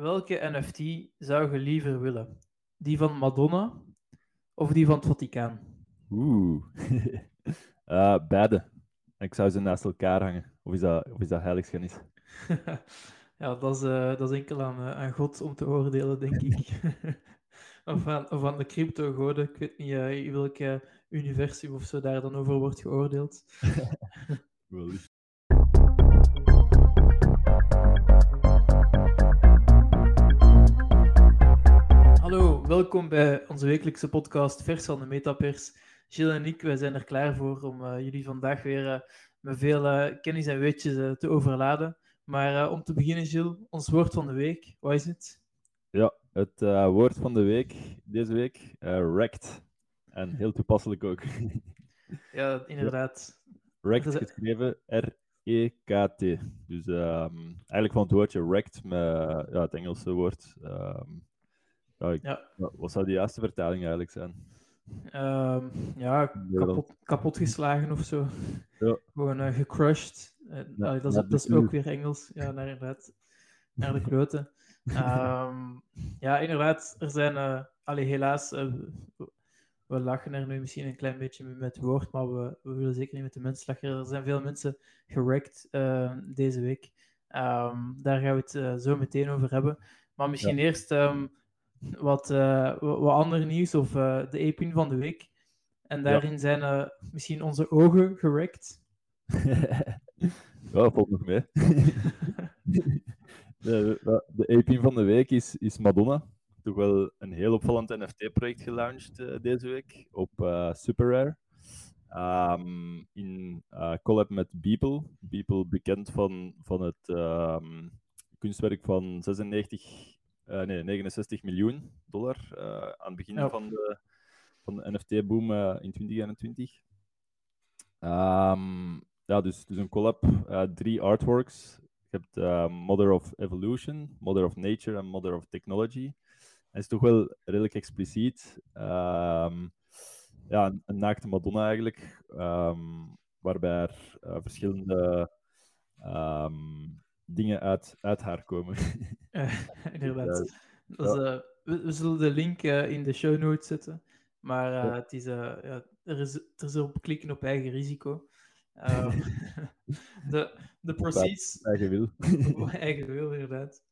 welke NFT zou je liever willen? Die van Madonna of die van het Vaticaan? Oeh. uh, beide. Ik zou ze naast elkaar hangen. Of is dat, of is dat heiligschennis? ja, dat is, uh, dat is enkel aan, uh, aan God om te oordelen, denk ik. of, aan, of aan de crypto-goden. Ik weet niet in welk universum of zo daar dan over wordt geoordeeld. Wel welkom bij onze wekelijkse podcast Vers van de Metapers. Gilles en ik, wij zijn er klaar voor om uh, jullie vandaag weer uh, met veel uh, kennis en weetjes te overladen. Maar om te beginnen, Gilles, ons woord van de week, wat is het? Ja, het woord van de week deze week, rect. En heel toepasselijk ook. ja, inderdaad. Rect geschreven R-E-K-T. Dus um, eigenlijk van het woordje rect met ja, het Engelse woord. Um, ja, ik, ja. Wat zou die juiste vertaling eigenlijk zijn? Um, ja, kapot, kapot, geslagen of zo. Ja. Gewoon uh, gecrushed. Uh, ja, dat, is, dat is ook weer Engels. Ja, naar, inderdaad. Naar de kloten. um, ja, inderdaad. Er zijn... Uh, allee, helaas... we lachen er nu misschien een klein beetje met het woord, maar we, we willen zeker niet met de mensen lachen. Er zijn veel mensen gerekt deze week. Um, daar gaan we het zo meteen over hebben. Maar misschien eerst wat, uh, wat ander nieuws of uh, de epin van de week. En daarin ja. zijn uh, misschien onze ogen gerekt. ja, valt nog mee. de, de epin van de week is, is Madonna. Toch wel een heel opvallend NFT-project gelanceerd deze week op Super Rare. Um, in collab met Beeple. Beeple bekend van, van het um, kunstwerk van 96 uh, nee, 69 miljoen dollar uh, aan het begin ja. van de, van de NFT-boom uh, in 2021. Um, ja, dus, dus een collab, drie artworks. Je hebt Mother of Evolution, Mother of Nature en Mother of Technology. Het is toch wel redelijk expliciet. Um, ja, een, een, naakte Madonna eigenlijk, um, waarbij er verschillende dingen uit, uit haar komen. inderdaad. Dus, uh, we, we, zullen de link uh, in de show notes zetten. Maar uh, het is, ja, er, is, er is op klikken op eigen risico. Ehm, de, de proceeds... Eigen wil. eigen wil, inderdaad.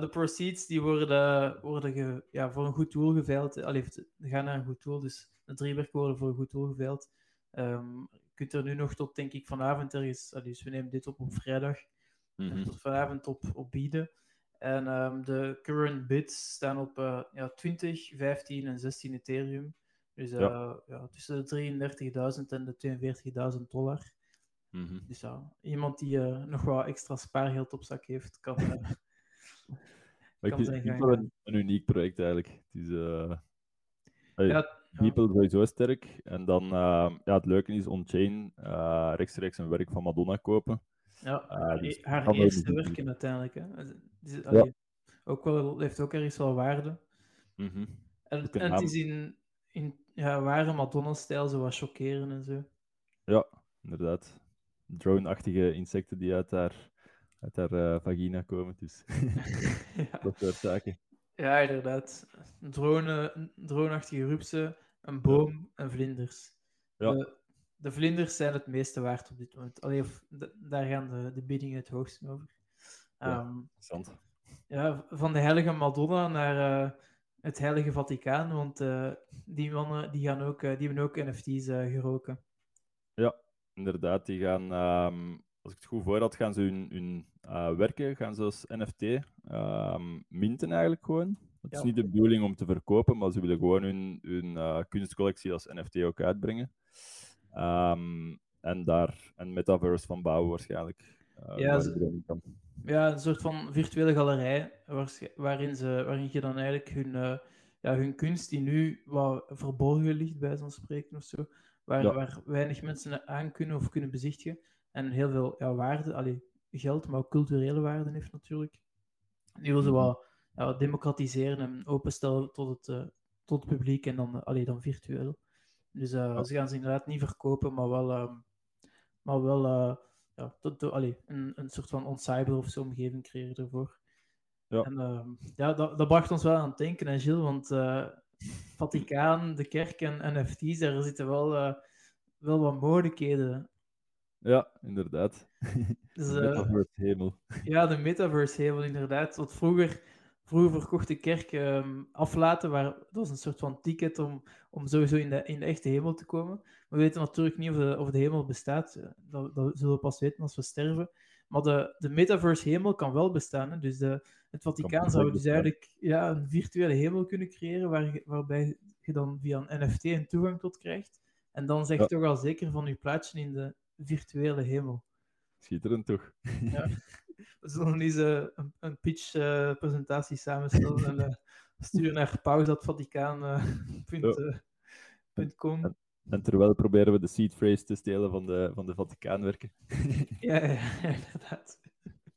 de proceeds die worden, worden ge, ja, voor een goed doel geveild. Allee, gaan naar een goed doel, dus de driewerk worden voor een goed doel geveild. Um, je kunt er nu nog tot, denk ik, vanavond ergens... Allee, dus we nemen dit op op vrijdag. Mm-hmm. Tot vanavond op, op bieden. En um, de current bids staan op uh, ja, 20, 15 en 16 Ethereum. Dus uh, ja. ja. tussen de 33.000 en de 42.000 dollar. Mm-hmm. Dus ja, iemand die uh, nog wat extra spaargeld op zak heeft, kan. kan ik het een, een, uniek project eigenlijk. Het is. Hey, ja, People sowieso sterk. En dan, ja, het leuke is on-chain rechtstreeks een werk van Madonna kopen. Ja, uh, dus haar eerste werken uiteindelijk. Hè. Dus, allee, ook wel, heeft ook ergens wel waarde. Mm -hmm. En, en het is in, in ja, ware Madonna-stijl zo wat chockeren en zo. Ja, inderdaad. Drone-achtige insecten die uit haar, uit haar uh, vagina komen. Dus ja. dat soort zaken. Ja, inderdaad. Drone, drone-achtige rupsen, een boom en vlinders. Ja. De, de vlinders zijn het meeste waard op dit moment. Allee, of de, daar gaan de, de biedingen het hoogst over. Um, ja, van de heilige Madonna naar uh, het heilige Vaticaan, want uh, die mannen die gaan ook, uh, die hebben ook NFT's geroken. Ja, inderdaad. Die gaan, um, als ik het goed voor had, gaan ze hun, hun werken, gaan ze als NFT um, minten eigenlijk gewoon. Het is niet de bedoeling om te verkopen, maar ze willen gewoon hun, hun kunstcollectie als NFT ook uitbrengen. Um, en daar een metaverse van bouwen waarschijnlijk. Uh, ja, ja, een soort van virtuele galerij waarin, ze, waarin je dan eigenlijk hun, uh, ja, hun kunst, die nu wat verborgen ligt bij zo'n spreken of zo, waar, ja. waar weinig mensen aan kunnen of kunnen bezichtigen, en heel veel ja, waarde, allee, geld, maar ook culturele waarde heeft natuurlijk. Die wil ze mhm. wat ja, democratiseren en openstellen tot het, uh, tot het publiek en dan, allee, dan virtueel. Dus uh, ze gaan ze inderdaad niet verkopen, maar wel, uh, maar wel uh, ja, tot, tot, allee, een, een soort van on-cyber of zo omgeving creëren ervoor. Ja, en, uh, ja dat, dat bracht ons wel aan het denken, hè, Gilles, want uh, Vaticaan, de kerk en NFT's, daar zitten wel, wel wat mogelijkheden. Ja, inderdaad. Dus, de metaverse hemel. Ja, de metaverse hemel, inderdaad. Want vroeger vroeger verkocht de kerk um, aflaten, waar, dat was een soort van ticket om, om sowieso in de, in de echte hemel te komen. We weten natuurlijk niet of de, of de hemel bestaat, dat, dat zullen we pas weten als we sterven. Maar de, de metaverse hemel kan wel bestaan. Hè? Dus de, het Vaticaan zou dus eigenlijk ja, een virtuele hemel kunnen creëren, waar, waarbij je dan via een NFT een toegang tot krijgt. En dan zeg je toch al zeker van je plaatsje in de virtuele hemel. Schitterend toch? Ja. we zullen eens een, een pitch-presentatie uh, samenstellen en uh, sturen naar pauze.vaticaan.com. En, en terwijl proberen we de seed phrase te stelen van de, van de Vaticaanwerken. ja, ja, inderdaad.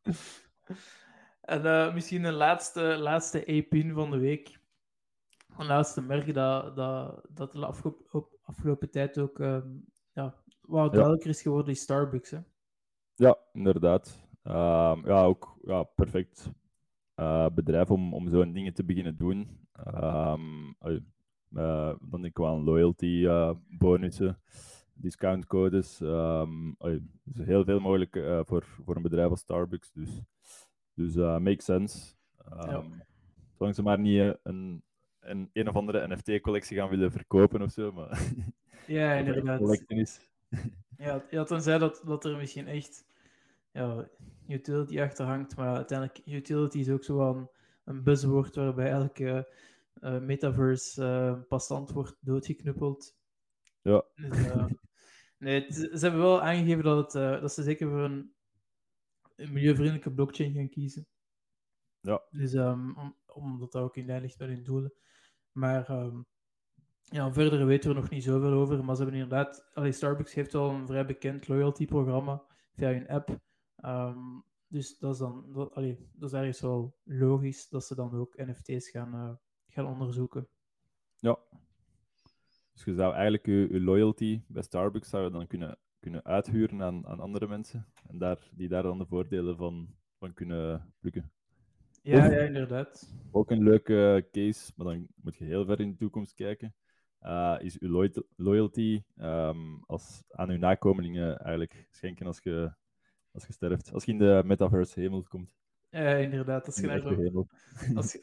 En misschien een laatste, laatste e-pin van de week. Een laatste merk dat, dat, dat de afgelopen, afgelopen tijd ook um, ja, wat duidelijker is geworden, is Starbucks. Hè? Ja, inderdaad. Ehm, ja, ook ja, perfect uh, bedrijf om, om zo'n dingen te beginnen doen. Um, uh, dan denk ik wel aan loyalty uh, bonussen, discountcodes. Um, dus heel veel mogelijk voor, voor een bedrijf als Starbucks. Dus, dus makes sense. Ja. Zolang ze maar niet een, een, een of andere NFT-collectie gaan willen verkopen of zo. Maar ja, inderdaad. Is. ja, ja, tenzij dat, dat er misschien echt ja, utility achter hangt. Maar uiteindelijk, utility is ook zo een, een buzzwoord waarbij elke uh, metaverse uh, passant wordt doodgeknuppeld. Ja. Dus, uh, nee, ze hebben wel aangegeven dat, het, dat ze zeker voor een, een, milieuvriendelijke blockchain gaan kiezen. Ja. Dus um, om, omdat dat ook in lijn ligt met hun doelen. Maar um, ja, verder weten we nog niet zoveel over. Maar ze hebben inderdaad... Allee, Starbucks heeft wel een vrij bekend loyalty programma via hun app. Um, dus dat is dan, dat, allee, dat is ergens wel logisch dat ze dan ook NFT's gaan, uh, gaan onderzoeken. Ja. Dus je zou eigenlijk je, je loyalty bij Starbucks zou je dan kunnen, kunnen uithuren aan, aan andere mensen. En daar, die daar dan de voordelen van, van kunnen plukken. Ja, ja, inderdaad. Ook een leuke case, maar dan moet je heel ver in de toekomst kijken. Uh, is uw loyalty um, als, aan uw nakomelingen eigenlijk schenken als je als je sterft. Als je in de metaverse hemel komt. Ja, inderdaad. Als je, naar zo, als je,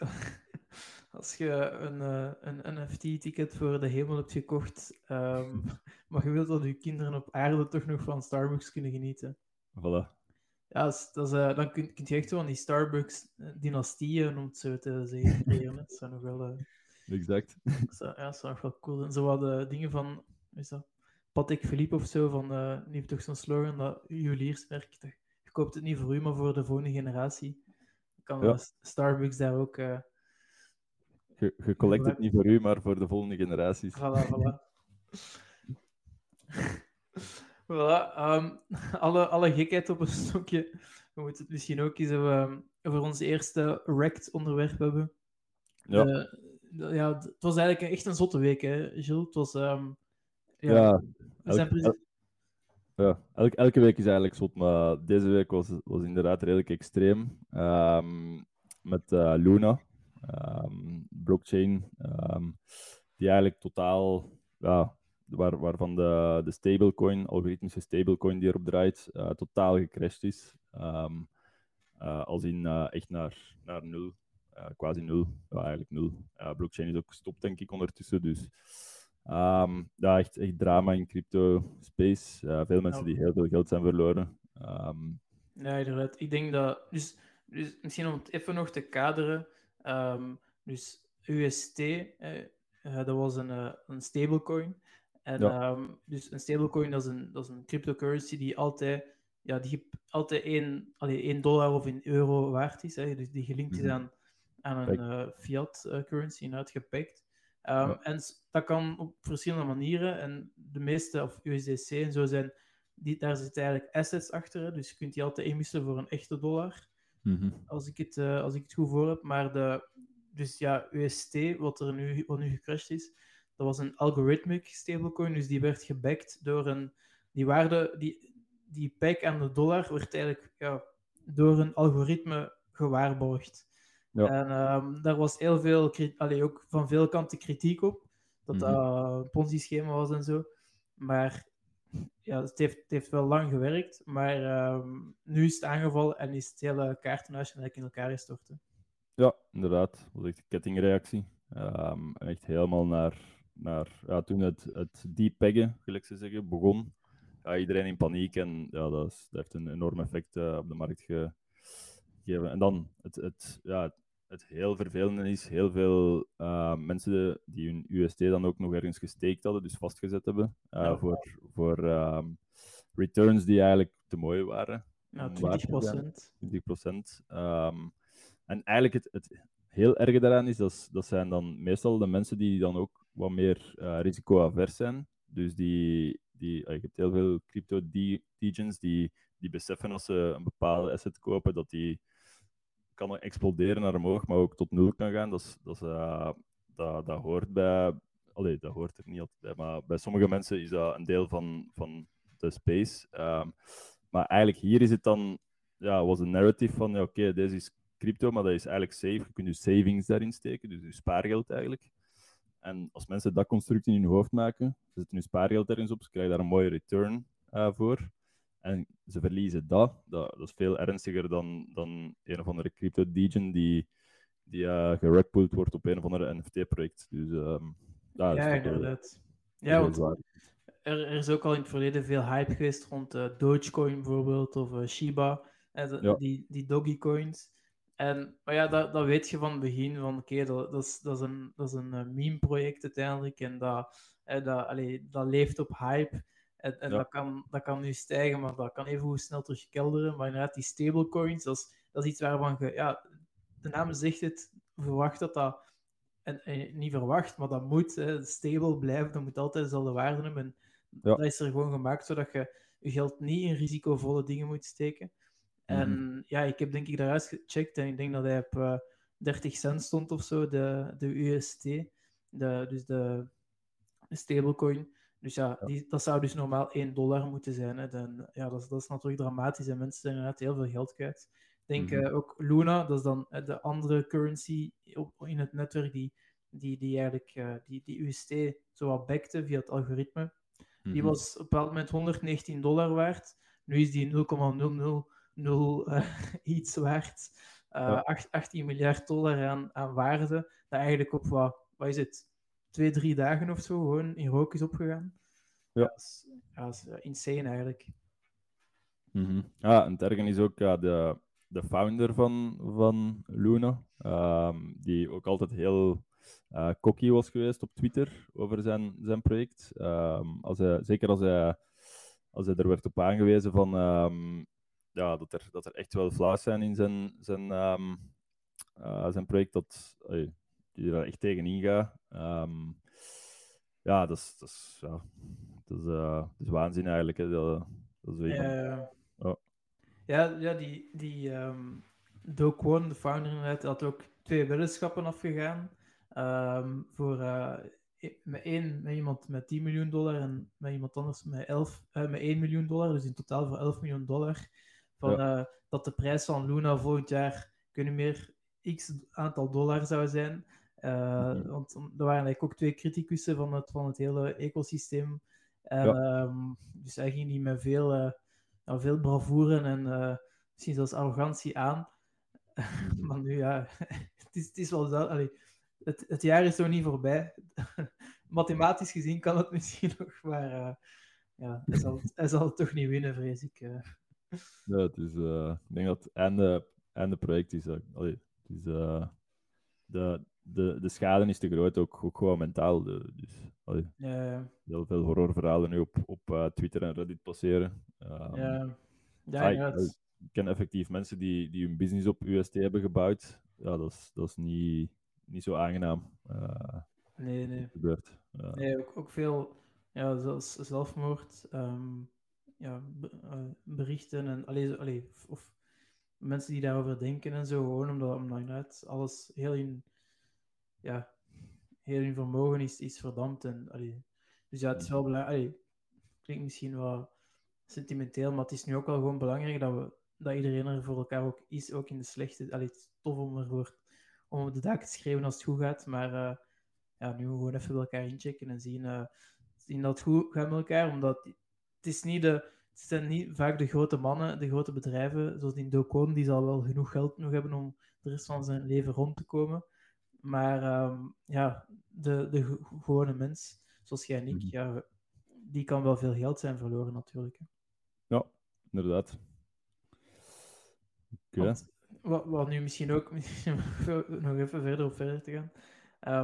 als je een, uh, een NFT-ticket voor de hemel hebt gekocht, um, maar je wilt dat je kinderen op aarde toch nog van Starbucks kunnen genieten. Voilà. Ja, dat is, uh, dan kun, kun, je echt zo van die Starbucks-dynastieën, om het zo te zeggen. Dat zou nog wel... Uh, exact. Dat zou, ja, dat zou nog wel cool zijn. Zo wat dingen van... Is dat? Patek Philippe of zo, van, uh, die heeft toch zo'n slogan dat juwelierswerk, je koopt het niet voor u, maar voor de volgende generatie. kan ja. Starbucks daar ook... Uh, je, je collect het niet voor u, maar voor de volgende generaties. Voilà, voilà. voilà um, alle, alle gekheid op een stokje. We moeten het misschien ook eens over, over ons eerste Rect onderwerp hebben. Ja. Ja, het was eigenlijk echt een zotte week, hè, Gilles. Het was... Um, ja, elke, ja elke, elke week is eigenlijk zot, maar deze week was, was inderdaad redelijk extreem. Um, met uh, Luna, um, blockchain, um, die eigenlijk totaal, ja, waar, waarvan de, de stablecoin, algoritmische stablecoin die erop draait, uh, totaal gecrashed is. Uh, als in echt naar, naar nul, quasi nul, ja, eigenlijk nul. blockchain is ook gestopt, denk ik, ondertussen. Dus Um, ja, echt, echt drama in crypto space. Uh, veel mensen die heel veel geld zijn verloren. Um, ja, inderdaad. Ik denk dat. Dus, dus misschien om het even nog te kaderen. Um, dus UST, eh, dat was een, uh, een stablecoin. En ja. dus een stablecoin dat is een, dat is een cryptocurrency die altijd, ja, die altijd 1, allee, 1 dollar of 1 euro waard is. Hè. Dus die gelinkt is -hmm. aan, aan een uh, fiat currency en uitgepakt. Um, En dat kan op verschillende manieren. En de meeste, of USDC en zo, zijn, die, daar zitten eigenlijk assets achter. Dus je kunt die altijd inwisselen voor een echte dollar. Mm -hmm. als, ik het, uh, als ik het goed voor heb. Maar de, dus ja, UST, wat er nu, wat nu gecrashed is, dat was een algorithmic stablecoin. Dus die werd gebacked door een. Die waarde, die, die pijk aan de dollar werd eigenlijk ja, door een algoritme gewaarborgd. Ja. En um, daar was heel veel, allee, ook van veel kanten kritiek op. Dat dat mhm. een Ponzi-schema was en zo. Maar ja, het heeft, het heeft wel lang gewerkt. Maar um, nu is het aangevallen en is het hele kaartenhuisje eigenlijk in elkaar gestort. Ja, inderdaad. Dat was echt een kettingreactie. Um, echt helemaal naar, naar ja, toen het, het deep peggen, gelijk ze zeggen, begon. Ja, iedereen in paniek en ja, dat, is, dat heeft een enorm effect uh, op de markt gegeven. En dan het, het, ja, het heel vervelende is, heel veel uh, mensen die hun UST dan ook nog ergens gesteekt hadden, dus vastgezet hebben, uh, ja. voor, voor um, returns die eigenlijk te mooi waren. Ja, 20 procent. 20 procent. Um, en eigenlijk het, het heel erge daaraan is, dat, dat zijn dan meestal de mensen die dan ook wat meer uh, risicoavers zijn. Dus die, die je hebt heel veel crypto-degens die, die beseffen als ze een bepaalde asset kopen, dat die kan exploderen naar omhoog, maar ook tot nul kan gaan. Dat, is, dat, is, uh, dat, dat hoort bij... Allee, dat hoort er niet altijd bij, maar bij sommige mensen is dat een deel van, van de space. Um, maar eigenlijk hier is het dan... Ja, was een narrative van, ja, oké, deze is crypto, maar dat is eigenlijk safe. Je kunt je savings daarin steken, dus je spaargeld eigenlijk. En als mensen dat construct in hun hoofd maken, ze zetten hun spaargeld ergens op, ze krijgen daar een mooie return uh, voor. En ze verliezen dat. dat. Dat, is veel ernstiger dan, dan een of andere crypto-degen die, die uh, wordt op een of andere NFT-project. Dus um, ja, inderdaad. Ja, want er, er, is ook al in het verleden veel hype geweest rond uh, Dogecoin bijvoorbeeld, of uh, Shiba, en die, die Dogecoins. En, maar ja, dat, dat weet je van het begin, van oké, dat, dat, is, dat is een, dat is een meme-project uiteindelijk, en dat, dat, allee, dat leeft op hype. En, en dat, kan, dat kan nu stijgen, maar dat kan even hoe snel terug kelderen. Maar inderdaad, die stablecoins, dat is, dat is iets waarvan je, ja, de naam zegt het, verwacht dat dat, en, niet verwacht, maar dat moet hè, stable blijven, dat moet altijd dezelfde waarde hebben. En dat is er gewoon gemaakt zodat je je geld niet in risicovolle dingen moet steken. En mhm. ja, ik heb denk ik daaruit gecheckt en ik denk dat hij op uh, 30 cent stond of zo, de, de UST, de, dus de, de stablecoin. Dus ja, Die, dat zou dus normaal 1 dollar moeten zijn. Hè. Dan, ja, dat, is, dat is natuurlijk dramatisch en mensen zijn inderdaad heel veel geld kwijt. Ik denk mm ook Luna, dat is dan de andere currency op, in het netwerk die, die, die eigenlijk uh, die, die UST zo wat backte via het algoritme. Die mhm. was op een bepaald moment 119 dollar waard. Nu is die 0,000 uh, iets waard. Uh, ja. 18 miljard dollar aan, aan waarde. Dat eigenlijk op wat, wat is het, twee, drie dagen of zo gewoon in rook is opgegaan. Ja. Dat is, ja, dat is uh, insane eigenlijk. Mm -hmm. Ja, en Tergen is ook ja, de, de founder van, van Luna, um, die ook altijd heel uh, cocky was geweest op Twitter over zijn, zijn project. Um, als hij, zeker als hij, als hij er werd op aangewezen van, um, ja, dat, er, dat er echt wel flaws zijn in zijn, zijn, uh, zijn project, dat, die er echt tegen ingaat. Um, ja, dat is, dat is, ja, dat is, uh, dat is waanzin eigenlijk. Hè. Dat, dat is ja, oh. ja, ja, die, die um, Do Kwon, de founder, inderdaad, had ook twee weddenschappen afgegaan. Um, voor, uh, met, één, met iemand met 10 miljoen dollar en met iemand anders met, 11, uh, met 1 miljoen dollar. Dus in totaal voor 11 miljoen dollar. Van, ja. dat de prijs van Luna volgend jaar kunnen meer x aantal dollar zou zijn. Uh, Want er waren eigenlijk ook twee criticussen van het, van het hele ecosysteem. En, ja. um, dus hij ging die met veel, uh, veel bravoure en uh, misschien zelfs arrogantie aan. maar nu ja, het is, het is wel het, het jaar is nog niet voorbij. Mathematisch gezien kan het misschien nog, maar ja, hij, zal, hij zal het toch niet winnen, vrees ik. Ja, het is, ik denk dat het einde, einde project is. Allee, het is de, de, de schade is te groot, ook, ook gewoon mentaal. De, dus allee, ja, heel veel horrorverhalen nu op, op uh, Twitter en Reddit passeren. Um, ja, ja, ah, ik, ik, ken effectief mensen die, die hun business op UST hebben gebouwd. Ja, dat is, dat is niet, niet zo aangenaam. Uh, nee, nee. Gebeurt. Uh, nee, ook, ook veel, ja, zelfmoord, um, ja, uh, berichten en allee, allee, of mensen die daarover denken en zo, gewoon omdat, omdat alles heel in ja, heel hun vermogen is, is verdampt. En, allee, dus ja, het is wel belangrijk. Klinkt misschien wel sentimenteel, maar het is nu ook wel gewoon belangrijk dat, we, dat iedereen er voor elkaar ook is, ook in de slechte. Allee, het is tof om er voor, om op de dak te schrijven als het goed gaat. Maar uh, ja, nu gewoon even bij elkaar inchecken en zien, uh, zien dat het goed gaat met elkaar. Omdat het is niet de, het zijn niet vaak de grote mannen, de grote bedrijven, zoals die Docon, die zal wel genoeg geld nog hebben om de rest van zijn leven rond te komen. Maar um, ja, de, de gewone mens, zoals jij en ik, mhm. ja, die kan wel veel geld zijn verloren natuurlijk. Hè. Ja, inderdaad. Okay. wat, wat nu misschien ook, nog even verder op verder te gaan,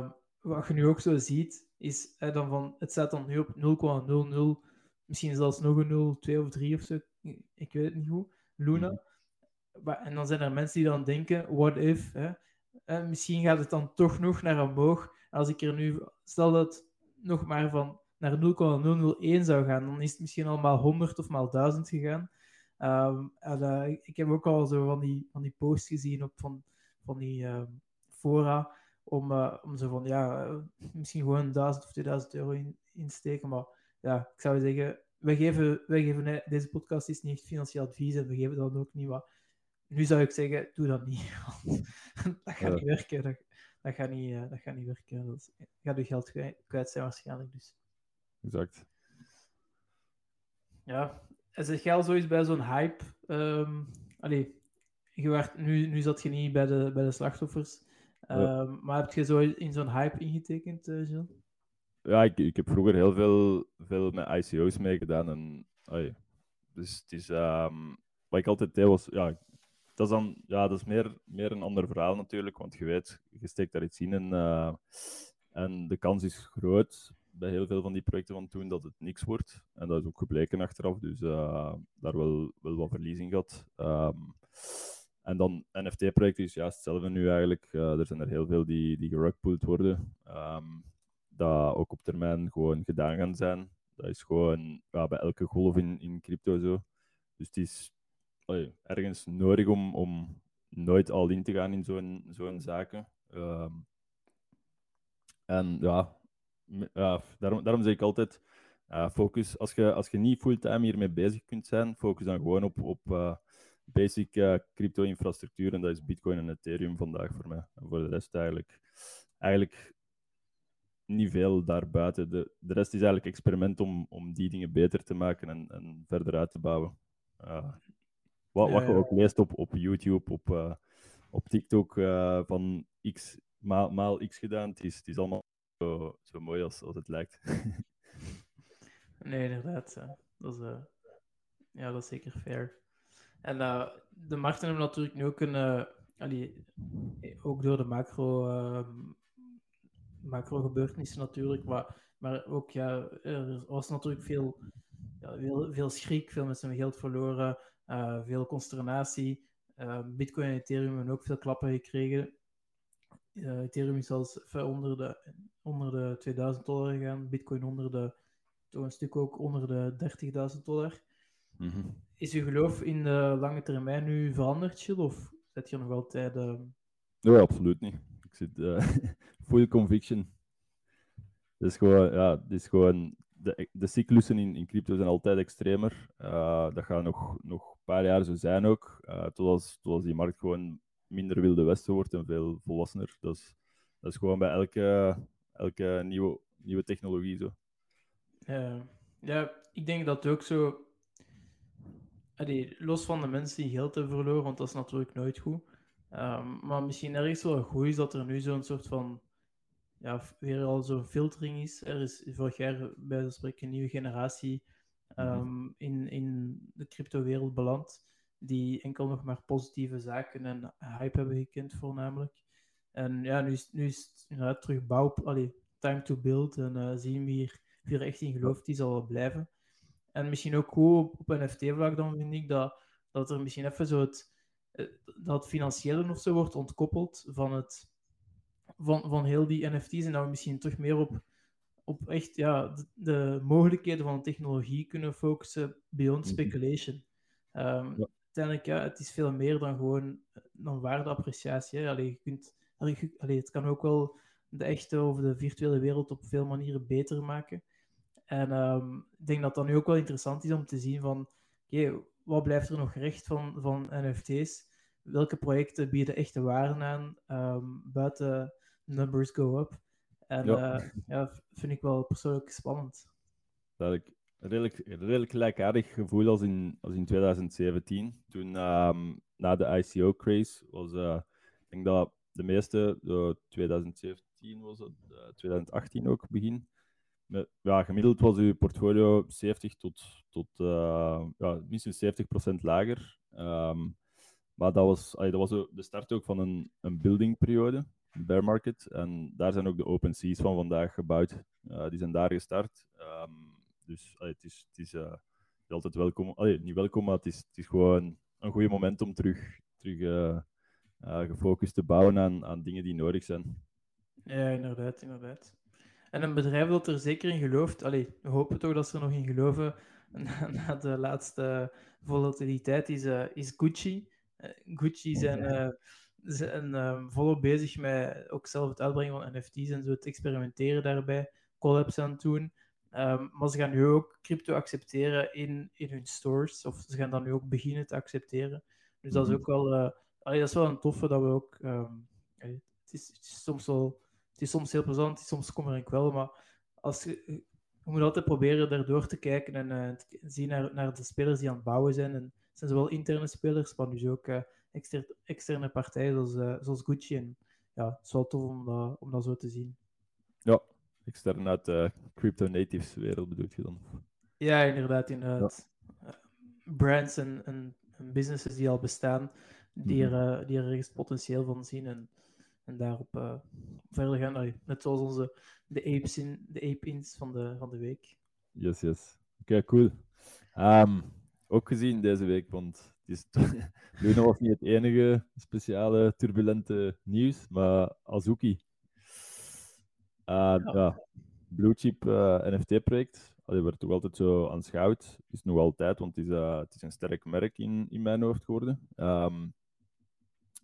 um, wat je nu ook zo ziet, is hè, dan van, het staat dan nu op 0,00, misschien zelfs nog een 0, 2 of 3 of zo, ik weet het niet hoe, Luna. Mm. Maar, en dan zijn er mensen die dan denken, what if, hè? En misschien gaat het dan toch nog naar omhoog. Als ik er nu, stel dat het nog maar van naar 0,001 zou gaan, dan is het misschien al maar 100 of maar 1000 gegaan. Um, en, uh, ik heb ook al zo van die, van die posts gezien op van, van die um, fora om, uh, om zo van ja, misschien gewoon 1000 of 2000 euro in, insteken. Maar ja, ik zou zeggen, wij geven, wij geven deze podcast is niet financieel advies en we geven dan ook niet wat. Nu zou ik zeggen, doe dat niet. dat gaat niet werken. Dat, dat, gaat niet, dat gaat niet werken. Dat gaat je geld kwijt zijn waarschijnlijk. Dus. Exact. Ja, zeg jij al zoiets bij zo'n hype? Um, allee, je werd, nu, nu zat je niet bij de, bij de slachtoffers. Um, Maar heb je zo in zo'n hype ingetekend, uh? Ja, ik, ik heb vroeger heel veel, veel met ICO's meegedaan. En, dus het is, um, wat ik altijd deed was, ja, dat is dan, ja, dat is meer, meer een ander verhaal natuurlijk, want je weet, je steekt daar iets in en, uh, en de kans is groot bij heel veel van die projecten van toen dat het niks wordt. En dat is ook gebleken achteraf, dus uh, daar wel, wel wat verlies in gehad. Um, en dan NFT-projecten is juist hetzelfde nu eigenlijk. Uh, er zijn er heel veel die, die gerugpulled worden, um, dat ook op termijn gewoon gedaan gaan zijn. Dat is gewoon bij elke golf in, in crypto zo. Dus het is ergens nodig om, om nooit al in te gaan in zo'n zo'n zaken. Um, en ja, daarom, daarom zeg ik altijd, focus, als je, als je niet fulltime hiermee bezig kunt zijn, focus dan gewoon op, op uh, basic uh, crypto-infrastructuur. En dat is Bitcoin en Ethereum vandaag voor mij. En voor de rest eigenlijk, eigenlijk niet veel daarbuiten. De, de rest is eigenlijk experiment om, om die dingen beter te maken en, en verder uit te bouwen. Wat, wat je ook leest op, op YouTube, op, op TikTok, van x maal, maal x gedaan, het is, het is allemaal zo, zo mooi als, als het lijkt. nee, inderdaad. Dat is, uh, ja, dat is zeker fair. En de markten hebben natuurlijk nu ook een... Allee, ook door de macro, ehm, macro gebeurtenissen natuurlijk, maar, maar ook ja, er was natuurlijk veel, ja, veel, veel schrik, veel mensen hebben geld verloren, veel consternatie. Bitcoin en Ethereum hebben ook veel klappen gekregen. Uh, Ethereum is zelfs onder de, onder de 2000 dollar gegaan. Bitcoin onder de, toch een stuk ook onder de 30.000 dollar. Mhm. Is uw geloof in de lange termijn nu veranderd, Chill? Of zet je nog altijd... Uh... Nee, absoluut niet. Ik zit full conviction. Het is gewoon, ja, het is gewoon de, de cyclussen in, in crypto zijn altijd extremer. Uh, dat gaat nog, nog paar jaar zo zijn ook. Uh, die markt gewoon minder wilde westen wordt en veel volwassener. Dat is, dat is gewoon bij elke, elke nieuwe, nieuwe technologie zo. Ja, ik denk dat ook zo. Los van de mensen die geld hebben verloren, want dat is natuurlijk nooit goed. Um, maar misschien ergens wel goed is dat er nu zo'n soort van. Ja, weer al zo'n filtering is. Er is vorig jaar bij de spreken een nieuwe generatie um, in, in de crypto-wereld beland die enkel nog maar positieve zaken en hype hebben gekend, voornamelijk. En ja, nu is, nu is het inderdaad terug bouw, allee, time to build. En uh, zien we hier, wie echt in gelooft, die zal blijven. En misschien ook goed op, op NFT-vlak dan vind ik dat, dat er misschien even zo het, eh, dat financiële of zo wordt ontkoppeld van, het, van, van heel die NFT's. En dat we misschien toch meer op, op echt ja, de, de mogelijkheden van de technologie kunnen focussen beyond mhm. speculation. Um, ja uiteindelijk, ja, het is veel meer dan gewoon dan waardeappreciatie. Allee, je kunt, allee, het kan ook wel de echte of de virtuele wereld op veel manieren beter maken. En um, ik denk dat dat nu ook wel interessant is om te zien van, oké, wat blijft er nog recht van, van NFT's? welke projecten bieden echte waarde aan um, buiten numbers go up. En ja. Uh, ja, vind ik wel persoonlijk spannend. Dat ik redelijk, redelijk gelijkaardig gevoel als in, als in 2017. Toen um, na de ICO-craze was, uh, ik denk dat de meeste, uh, 2017 was het, 2018 ook begin. Met, ja, gemiddeld was uw portfolio 70 tot, tot ja, minstens 70% lager. Um, maar dat was, allee, dat was de start ook van een, een buildingperiode, bear market. En daar zijn ook de open seas van vandaag gebouwd. Uh, die zijn daar gestart. Um, dus allee, het is, het is uh, altijd welkom. Allee, niet welkom, maar het is, het is gewoon een goed moment om terug, terug uh, gefocust te bouwen aan, aan dingen die nodig zijn. Ja, inderdaad, inderdaad. En een bedrijf dat er zeker in gelooft, allee, we hopen toch dat ze er nog in geloven na, na de laatste volatiliteit, is, is Gucci. Eh, Gucci zijn, zijn um, volop bezig met ook zelf het uitbrengen van NFT's en zo, het experimenteren daarbij, collabs aan het doen. Um, maar ze gaan nu ook crypto accepteren in, in hun stores, of ze gaan dat nu ook beginnen te accepteren. Dus dat is mhm. ook wel, uh, allee, dat is wel een toffe dat we ook. Um, het, is, het, is, soms wel, het is soms heel plezant, het is soms kommer ik wel, maar als je, je moet altijd proberen daardoor te kijken en uh, te zien naar, naar de spelers die aan het bouwen zijn. En, zijn zowel interne spelers, maar dus ook uh, externe, externe partijen zoals, uh, zoals Gucci. En ja, het is wel tof om dat, om dat zo te zien. Ja, extern uit de crypto natives wereld bedoel je dan? Ja, inderdaad. inderdaad. Ja. brands en, en, businesses die al bestaan, die, er, mm -hmm. die er ergens potentieel van zien en, en daarop uh, verder gaan. Allee, net zoals onze de apes in, de ape-ins van de, van de week. Yes, yes. Oké, okay, cool. Um, ook gezien deze week, want is Luna was niet het enige speciale turbulente nieuws, maar Azuki. Uh, ja. Blue Chip uh, NFT-project, dat werd toch altijd zo aanschouwd, is nog altijd, want het is, uh, het is een sterk merk in, in mijn hoofd geworden. Um,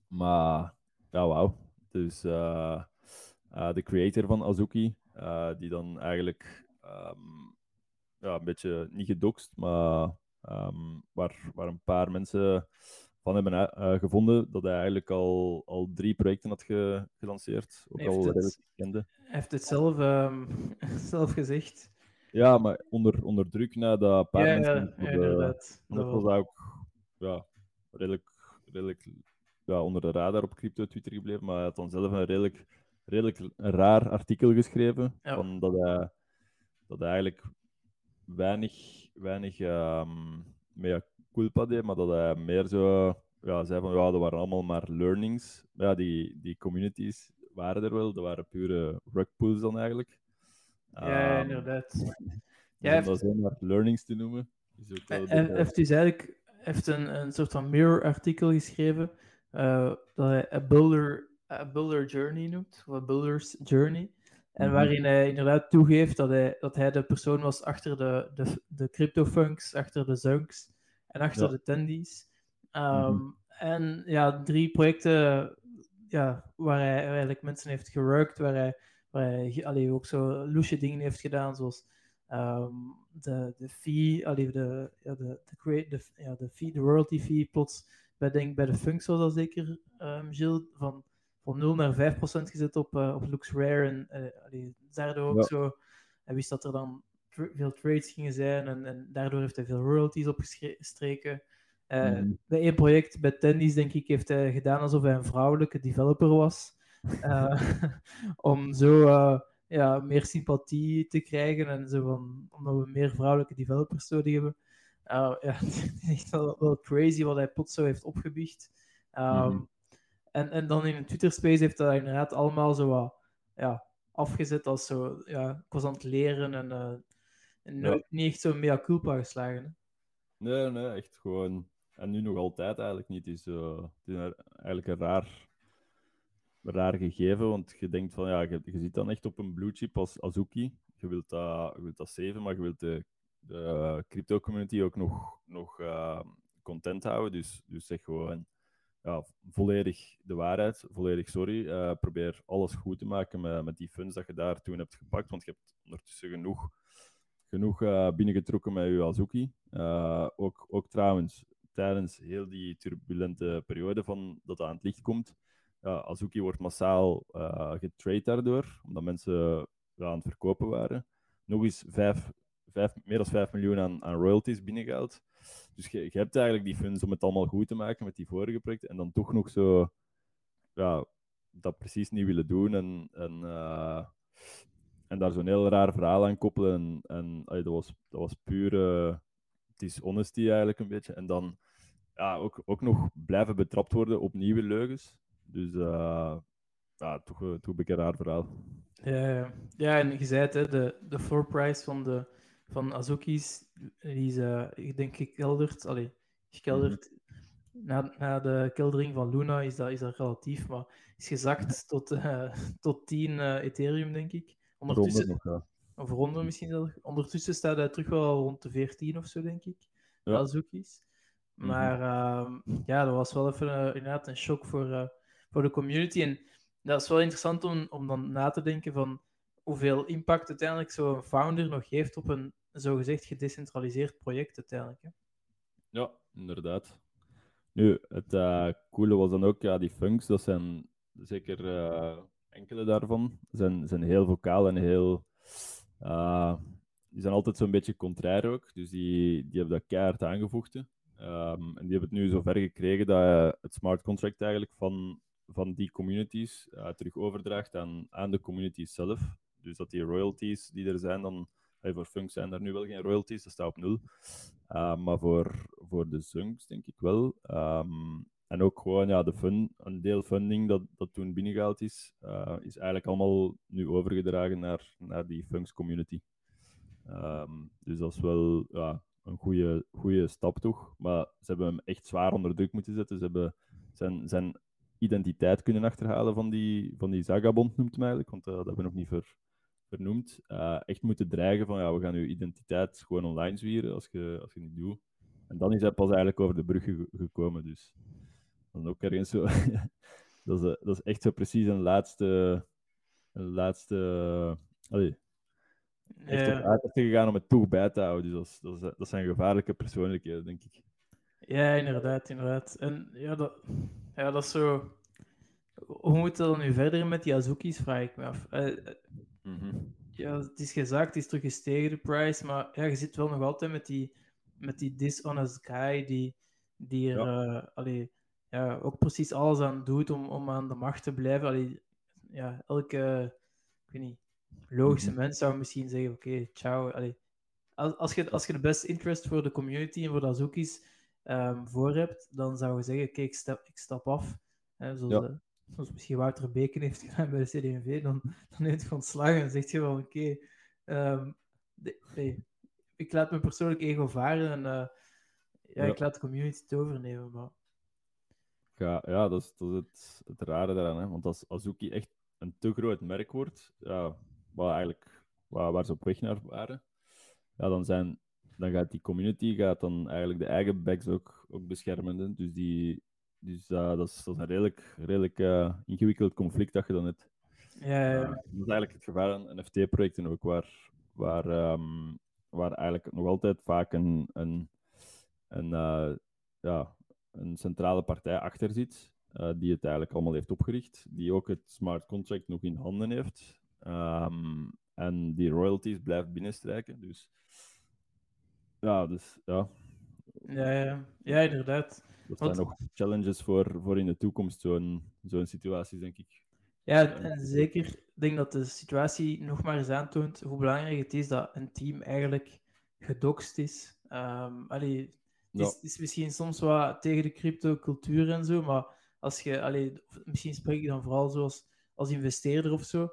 maar ja, wauw. Dus de creator van Azuki, die dan eigenlijk um, ja, een beetje niet gedoxt, maar Um, waar, waar een paar mensen van hebben uh, gevonden dat hij eigenlijk al, al drie projecten had ge, gelanceerd. Ook al het, kende. Hij heeft het zelf, um, zelf gezegd. Ja, maar onder, onder druk na dat paar ja, mensen. Ja, inderdaad. Dat was ook ja, redelijk, redelijk ja, onder de radar op crypto Twitter gebleven, maar hij had dan zelf een redelijk, redelijk raar artikel geschreven. Van dat, hij, dat hij eigenlijk weinig, weinig um, mea culpa deed, maar dat hij meer zo ja, zei van ja, dat waren allemaal maar learnings. Ja, die, die communities waren er wel, dat waren pure rugpools dan eigenlijk. Ja, um, inderdaad. Ja, om dat heeft... maar learnings te noemen. Is ook wel hij heeft dus eigenlijk heeft een, een soort van mirror-artikel geschreven uh, dat hij a builder, a builder journey noemt, of a builder's journey. En mhm. waarin hij inderdaad toegeeft dat hij, dat hij de persoon was achter de, de, de CryptoFunks, achter de Zunks en achter de Tendies. Um, mm En ja, drie projecten ja, waar hij eigenlijk mensen heeft gewerkt, waar hij, waar hij allee, ook zo loesje dingen heeft gedaan, zoals um, de, de fee, allee, de, ja, de, de, de, ja, de fee, de royalty fee, plots bij, denk, bij de Funks was dat zeker, um, Gilles, van van 0 naar 5 procent gezet op, uh, op Looks Rare. En uh, daardoor ook zo. Hij wist dat er dan veel trades gingen zijn. En, en daardoor heeft hij veel royalties opgestreken. Uh, mm. Bij één project, bij Tendies, denk ik, heeft hij gedaan alsof hij een vrouwelijke developer was. om zo ja, meer sympathie te krijgen. En zo van, omdat we meer vrouwelijke developers nodig hebben. ja, het is echt wel, wel, crazy wat hij plots zo heeft opgebiecht. Um, mm. En, en dan in een Twitter-space heeft dat inderdaad allemaal zo wat ja, afgezet als zo, ja, ik was aan het leren en, uh, en ja. niet echt zo'n mea culpa geslagen. Hè? Nee, nee, echt gewoon. En nu nog altijd eigenlijk niet. Het is, uh, het is eigenlijk een raar, raar gegeven, want je denkt van, ja, je, je zit dan echt op een blue chip als Azuki. Je wilt dat, je wilt dat saven, maar je wilt de, de crypto community ook nog, nog uh, content houden. Dus, dus zeg gewoon ja, volledig de waarheid, volledig sorry. Uh, probeer alles goed te maken met, met die funds dat je daar toen hebt gepakt, want je hebt ondertussen genoeg, genoeg uh, binnengetrokken met je Azuki. Uh, ook, ook trouwens, tijdens heel die turbulente periode van dat aan het licht komt, Azuki wordt massaal getrade daardoor, omdat mensen aan het verkopen waren. Nog eens vijf, vijf, meer dan 5 miljoen aan, aan royalties binnengehaald. Dus je, hebt eigenlijk die funds om het allemaal goed te maken met die vorige projecten. En dan toch nog zo ja, dat precies niet willen doen. En, en, uh, en daar zo'n heel raar verhaal aan koppelen. En, en dat, was, dat was honesty eigenlijk een beetje. En dan ja, ook, ook nog blijven betrapt worden op nieuwe leugens. Dus uh, ja, toch, toch een beetje een raar verhaal. Ja, ja, en je zei het, hè, de, de floor price van, de, van Azuki's, die is, uh, ik denk, gekelderd. Allee, gekelderd. Mm-hmm. na, na de keldering van Luna is dat, is dat relatief, maar is gezakt tot, uh, tot 10 uh, Ethereum, denk ik. Ondertussen, nog, ja. Of misschien zelfs. Ondertussen staat hij terug wel rond de 14 of zo, denk ik. Ja. Azuki's. Maar mm-hmm. ja, dat was wel even inderdaad een shock voor, voor de community. En dat is wel interessant om, om dan na te denken van hoeveel impact uiteindelijk zo'n founder nog heeft op een zogezegd gedecentraliseerd project uiteindelijk. Ja, inderdaad. Nu, het uh, coole was dan ook, ja, die funks, dat zijn zeker uh, enkele daarvan, zijn, zijn heel vocaal en heel... Uh, die zijn altijd zo'n beetje contrair ook, dus die, die hebben dat keihard aangevoegd. Um, en die hebben het nu zover gekregen dat het smart contract eigenlijk van van die communities terug overdraagt aan, aan de communities zelf. Dus dat die royalties die er zijn, dan voor Funk zijn er nu wel geen royalties, dat staat op nul. Uh, maar voor, voor de Zunks denk ik wel. Um, en ook gewoon ja, de fun, een deel funding dat, dat toen binnengehaald is, uh, is eigenlijk allemaal nu overgedragen naar, naar die Funks community. Um, dus dat is wel ja, een goede, goede stap toch. Maar ze hebben hem echt zwaar onder druk moeten zetten. Ze hebben zijn, zijn identiteit kunnen achterhalen van die, van die Zagabond, noemt hem eigenlijk, want uh, dat hebben we nog niet ver, vernoemd. Uh, echt moeten dreigen van, ja, we gaan uw identiteit gewoon online zwieren als je, als je niet doet. En dan is hij pas eigenlijk over de brug gekomen, dus dan ook ergens zo... dat, is, dat is echt zo precies een laatste... Een laatste... Allee, echt ja. op uiterste gegaan om het toch bij te houden. Dus dat, is, dat, is, dat zijn gevaarlijke persoonlijkheden, denk ik. Ja, inderdaad, inderdaad. En ja, dat, ja, dat is zo. Hoe moet dat dan nu verder met die Azuki's, vraag ik me af. Mm-hmm. Ja, het is gezakt, het is terug gestegen, de price, maar ja, je zit wel nog altijd met die, met die dishonest guy die, die er ja. Uh, allee, ja, ook precies alles aan doet om, om aan de macht te blijven. Allee, ja, elke, ik weet niet, logische mm-hmm. mens zou misschien zeggen, oké, okay, ciao. Allee, als, als, je, als je de best interest voor de community en voor de Azuki's um, voor hebt, dan zou je zeggen, kijk, ik stap, ik stap af. Hè, zoals, ja. Zoals misschien Wouter Beken heeft gedaan bij de CD&V, dan, dan heeft hij ontslagen en zegt je wel, oké, okay, um, nee, ik laat mijn persoonlijk ego varen en uh, ja, ja, ik laat de community het overnemen. Maar... Ja, ja dat is, dat is het, het rare daaraan. Hè? Want als Azuki echt een te groot merk wordt, ja, waar, eigenlijk, waar, waar ze op weg naar waren, ja, dan zijn dan gaat die community gaat dan eigenlijk de eigen backs ook, ook beschermen. Dus, die, dus uh, dat, is, dat is een redelijk, redelijk uh, ingewikkeld conflict dat je dan hebt. Ja, ja. Uh, dat is eigenlijk het gevaar aan NFT-projecten ook, waar, waar, um, waar eigenlijk nog altijd vaak een, een, een, ja, een centrale partij achter zit, die het eigenlijk allemaal heeft opgericht, die ook het smart contract nog in handen heeft. Um, en die royalties blijft binnenstrijken. Dus ja, dus ja. Ja, ja. ja inderdaad. Dat zijn nog challenges voor, voor in de toekomst, zo'n zo'n situatie, denk ik. Ja, en zeker. Ik denk dat de situatie nog maar eens aantoont hoe belangrijk het is dat een team eigenlijk gedoxt is. Um, allee, het, is, is misschien soms wat tegen de crypto-cultuur en zo, maar als je, allee, misschien spreek je dan vooral zoals als investeerder of zo.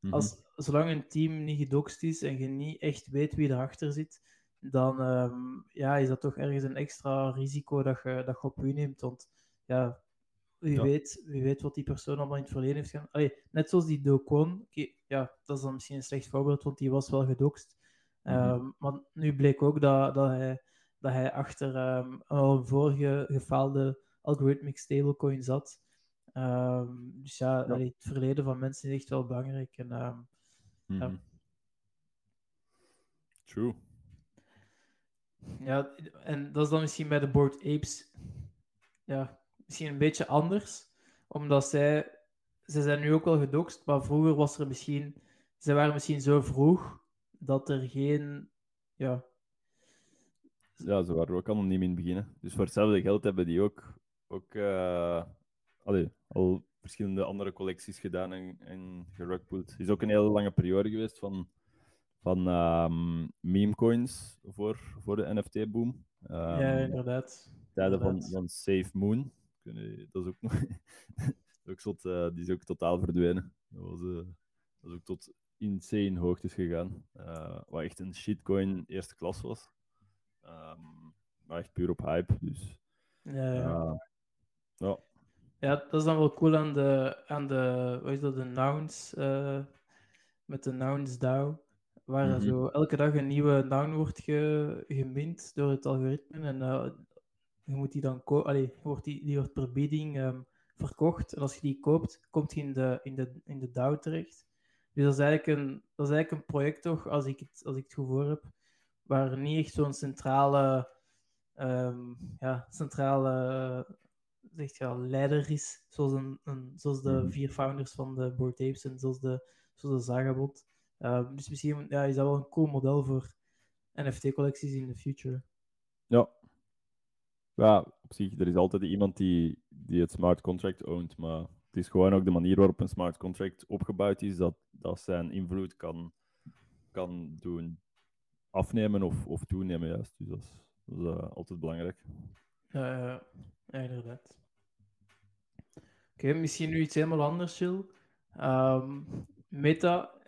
Mhm. Als, zolang een team niet gedoxt is en je niet echt weet wie erachter zit, dan um, ja, is dat toch ergens een extra risico dat je, dat je op je neemt. Want ja, wie, ja. Weet, wie weet wat die persoon allemaal in het verleden heeft gedaan. Allee, net zoals die Docon, ja, dat is dan misschien een slecht voorbeeld, want die was wel gedoxt. Mm -hmm. um, maar nu bleek ook dat, dat, hij, dat hij achter um, een vorige gefaalde algorithmic stablecoin zat. dus ja, ja. Allee, het verleden van mensen is echt wel belangrijk. En, mm -hmm. True. Ja, en dat is dan misschien bij de Board Apes ja, misschien een beetje anders. Omdat zij, ze zijn nu ook wel gedoxt, maar vroeger was er misschien, ze waren misschien zo vroeg dat er geen, ja... Ja, ze waren ook anoniem in het begin. Dus voor hetzelfde geld hebben die ook, ook uh, al verschillende andere collecties gedaan en, en gerugpoeld. Het is ook een hele lange periode geweest van, van um, meme coins voor, voor de NFT-boom. Um, ja, inderdaad. Tijden van, van Safe Moon. Dat is ook nog. ook zot, uh, die is ook totaal verdwenen. Dat was, uh, dat is ook tot insane hoogtes gegaan. Uh, wat echt een shitcoin eerste klas was. Um, maar echt puur op hype. Dus, ja, ja. ja. Ja, dat is dan wel cool aan de, aan de wat is dat, de nouns, met de nouns DAO, waar mm -hmm. zo elke dag een nieuwe noun wordt ge, gemint door het algoritme en uh, je moet die dan kopen, wordt die, die wordt per bieding um, verkocht en als je die koopt, komt die in de, in de, in de DAO terecht. Dus dat is eigenlijk een, dat is eigenlijk een project toch, als ik het, als ik het goed voor heb, waar niet echt zo'n centrale, um, ja, centrale zegt je al, leider is, zoals, een, een, zoals de mhm. vier founders van de Board Apes en zoals de, zoals de Zagabot. Uh, dus misschien ja, is dat wel een cool model voor NFT-collecties in de future. Ja. Ja, op zich, er is altijd iemand die, die het smart contract ownt, maar het is gewoon ook de manier waarop een smart contract opgebouwd is, dat, dat zijn invloed kan, kan doen afnemen of, of toenemen, juist. Dus dat is, dat is uh, altijd belangrijk. Ja, ja, inderdaad. Oké, misschien nu iets helemaal anders, Jill. Um, Meta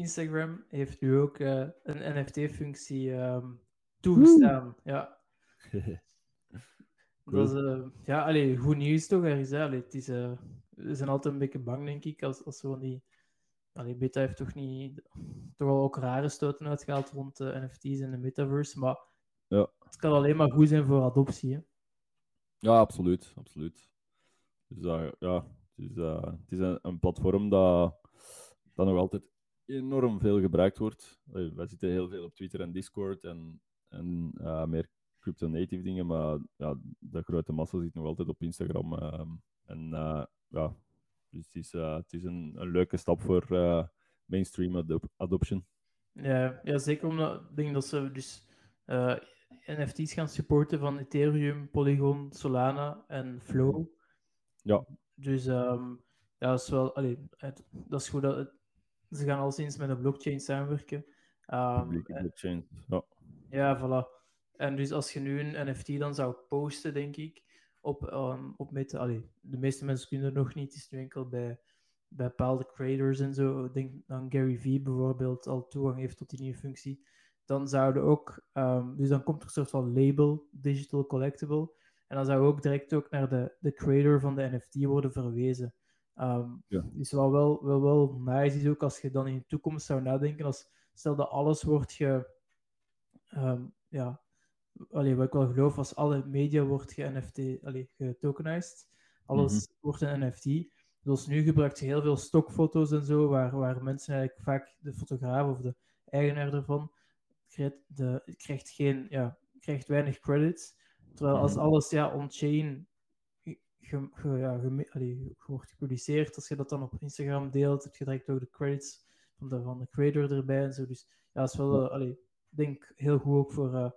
Instagram heeft nu ook uh, een NFT-functie um, toegestaan. Ja. Dat is, uh, ja, allee, goed nieuws toch ergens. Allee, het is, uh, we zijn altijd een beetje bang, denk ik, als, als zo die... Allee, Meta heeft toch niet... Toch wel ook rare stoten uitgehaald rond de NFT's en de metaverse, maar ja. het kan alleen maar goed zijn voor adoptie, hè? Ja, absoluut. absoluut. Dus uh, ja, het is, uh, het is een, een, platform dat, dat nog altijd enorm veel gebruikt wordt. wij zitten heel veel op Twitter en Discord en, en uh, meer crypto-native dingen, maar ja, de grote massa zit nog altijd op Instagram. Ehm, en ja, dus het is, het is een, een leuke stap voor mainstream adop adoption. Ja, ja, zeker omdat ik denk dat ze dus NFT's gaan supporten van Ethereum, Polygon, Solana en Flow. Ja. Dus um, ja, dat is wel, allee, het, dat is goed. Dat het, ze gaan al sinds met een blockchain samenwerken. Um, blockchain, ja. Ja, voilà. En dus als je nu een NFT dan zou posten, denk ik, op, um, op met, allee, de meeste mensen kunnen er nog niet, het is nu enkel bij, bij bepaalde creators en zo. Ik denk dan Gary Vee bijvoorbeeld al toegang heeft tot die nieuwe functie dan zouden ook, um, dus dan komt er een soort van label, digital collectible, en dan zou ook direct ook naar de, de creator van de NFT worden verwezen. Um, ja. Dus wat wel, wel, wel nice is ook als je dan in de toekomst zou nadenken, als stel dat alles wordt ge, um, ja, allee, wat ik wel geloof, als alle media wordt ge-NFT, allee, getokenized, alles mm -hmm. wordt een NFT. Dus nu gebruikt je heel veel stokfoto's en zo, waar, waar mensen eigenlijk vaak de fotograaf of de eigenaar ervan krijgt, de, krijgt, geen, ja, krijgt weinig credits. Terwijl als mhm. alles ja, on-chain ge, ge, ja, ge, wordt gepubliceerd, als je dat dan op Instagram deelt, heb je direct ook de credits van de, van de creator erbij en zo. Dus ja, dat is wel, uh, allee, denk heel goed ook voor, uh,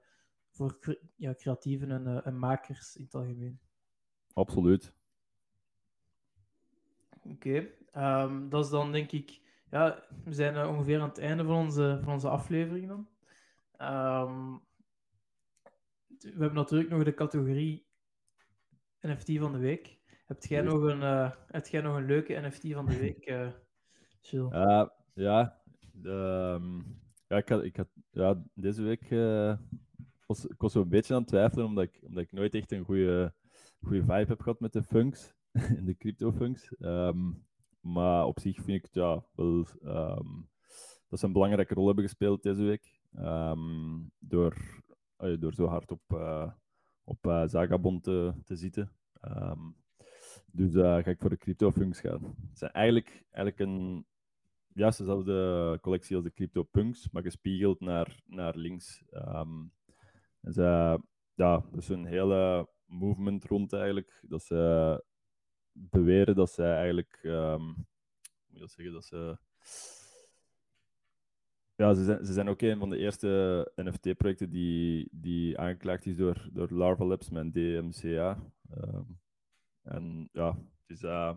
voor ja, creatieven en, uh, en makers in het algemeen. Absoluut. Oké, okay. um, dat is dan denk ik. Ja, we zijn ongeveer aan het einde van onze, van onze aflevering dan. Um, we hebben natuurlijk nog de categorie NFT van de week. Heb jij nog een, uh, heb jij nog een leuke NFT van de week, uh, Uh, ja, um, ja, ik had, ik had, ja, deze week uh, was ik was zo een beetje aan het twijfelen, omdat ik, omdat ik nooit echt een goede, goede vibe heb gehad met de funks, de crypto funks. Um, maar op zich vind ik het ja, wel um, dat ze een belangrijke rol hebben gespeeld deze week. Door, door zo hard op, op uh, Zagabond te, te zitten. Um, dus ga ik voor de CryptoPunks gaan. Het zijn eigenlijk, eigenlijk een, juist dezelfde collectie als de CryptoPunks, maar gespiegeld naar, naar links. Um, En ze, ja, is een hele movement rond eigenlijk, dat ze beweren dat zij eigenlijk, um, moet je zeggen, dat ze ja, ze zijn, ze zijn ook een van de eerste NFT-projecten die, die aangeklaagd is door, door Larva Labs met DMCA. Um, en ja, het is, uh,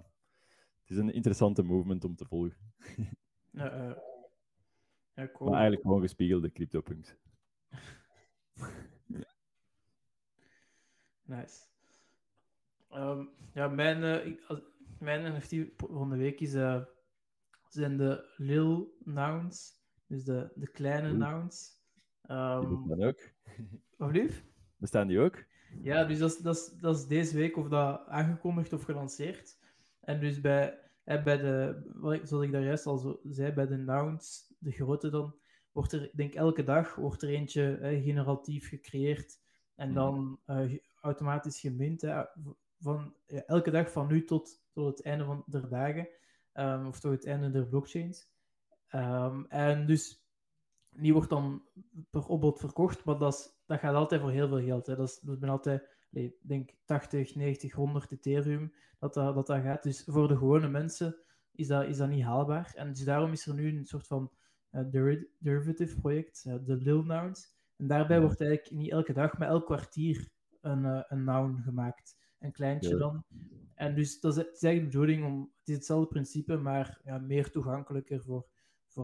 het is een interessante movement om te volgen. ja, uh, ja, cool. Maar eigenlijk gewoon gespiegelde CryptoPunks. nice. Um, ja, mijn, uh, mijn NFT van de week is, zijn de Lil Nouns. Dus de, de kleine Oeh. nouns. Um, die bestaan ook. Wat lief? Bestaan die ook? Ja, dus dat is, dat, is, dat is deze week of dat aangekondigd of gelanceerd. En dus bij, bij de, zoals ik daar juist al zo zei, bij de nouns, de grote dan, wordt er, denk elke dag wordt er eentje hè, generatief gecreëerd en mhm. dan uh, automatisch gemint. Hè, van, ja, elke dag van nu tot, tot het einde van der dagen, um, of tot het einde der blockchains. Um, en dus, die wordt dan per opbod verkocht, maar dat, is, dat gaat altijd voor heel veel geld. Hè. Dat is, dat ben altijd, ik denk 80, 90, 100 Ethereum dat dat, dat dat gaat. Dus voor de gewone mensen is dat, is dat niet haalbaar. En dus daarom is er nu een soort van uh, derivative project, uh, de Lil Nouns. En daarbij wordt eigenlijk niet elke dag, maar elk kwartier een, uh, een noun gemaakt. Een kleintje dan. En dus dat is, het is eigenlijk de bedoeling om, het is hetzelfde principe, maar ja, meer toegankelijker voor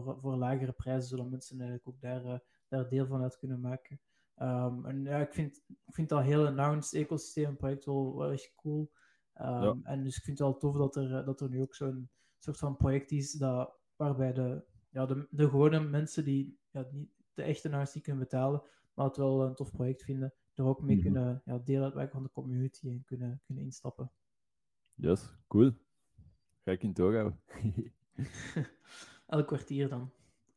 voor, voor lagere prijzen zullen mensen eigenlijk ook daar, uh, daar deel van uit kunnen maken. Um, en ja, ik vind, ik vind dat hele Nouns ecosysteem project wel, wel echt cool. Um, ja. En dus ik vind het wel tof dat er, dat er nu ook zo'n soort van project is dat, waarbij de, ja, de, de gewone mensen die ja, niet de echte Nouns niet kunnen betalen, maar het wel een tof project vinden, er ook mee mm -hmm. kunnen ja, deel uitmaken van de community en kunnen, kunnen instappen. Yes, cool. Ga ik in het oog houden. Elk kwartier dan.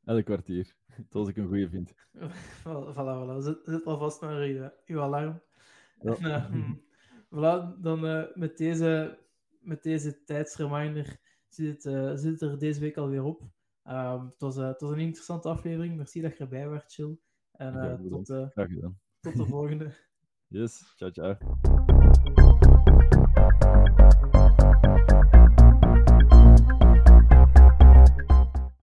Elk kwartier. Tot ik een goede vind. voilà, voilà. Zet, zet alvast naar uw, uw alarm. Ja. En, uh, voilà, dan uh, met, deze, met deze tijdsreminder zit het, uh, zit het er deze week alweer op. Um, het, was, het was een interessante aflevering. Merci dat je erbij was, Chill. En tot, tot de volgende. Yes, ciao, ciao.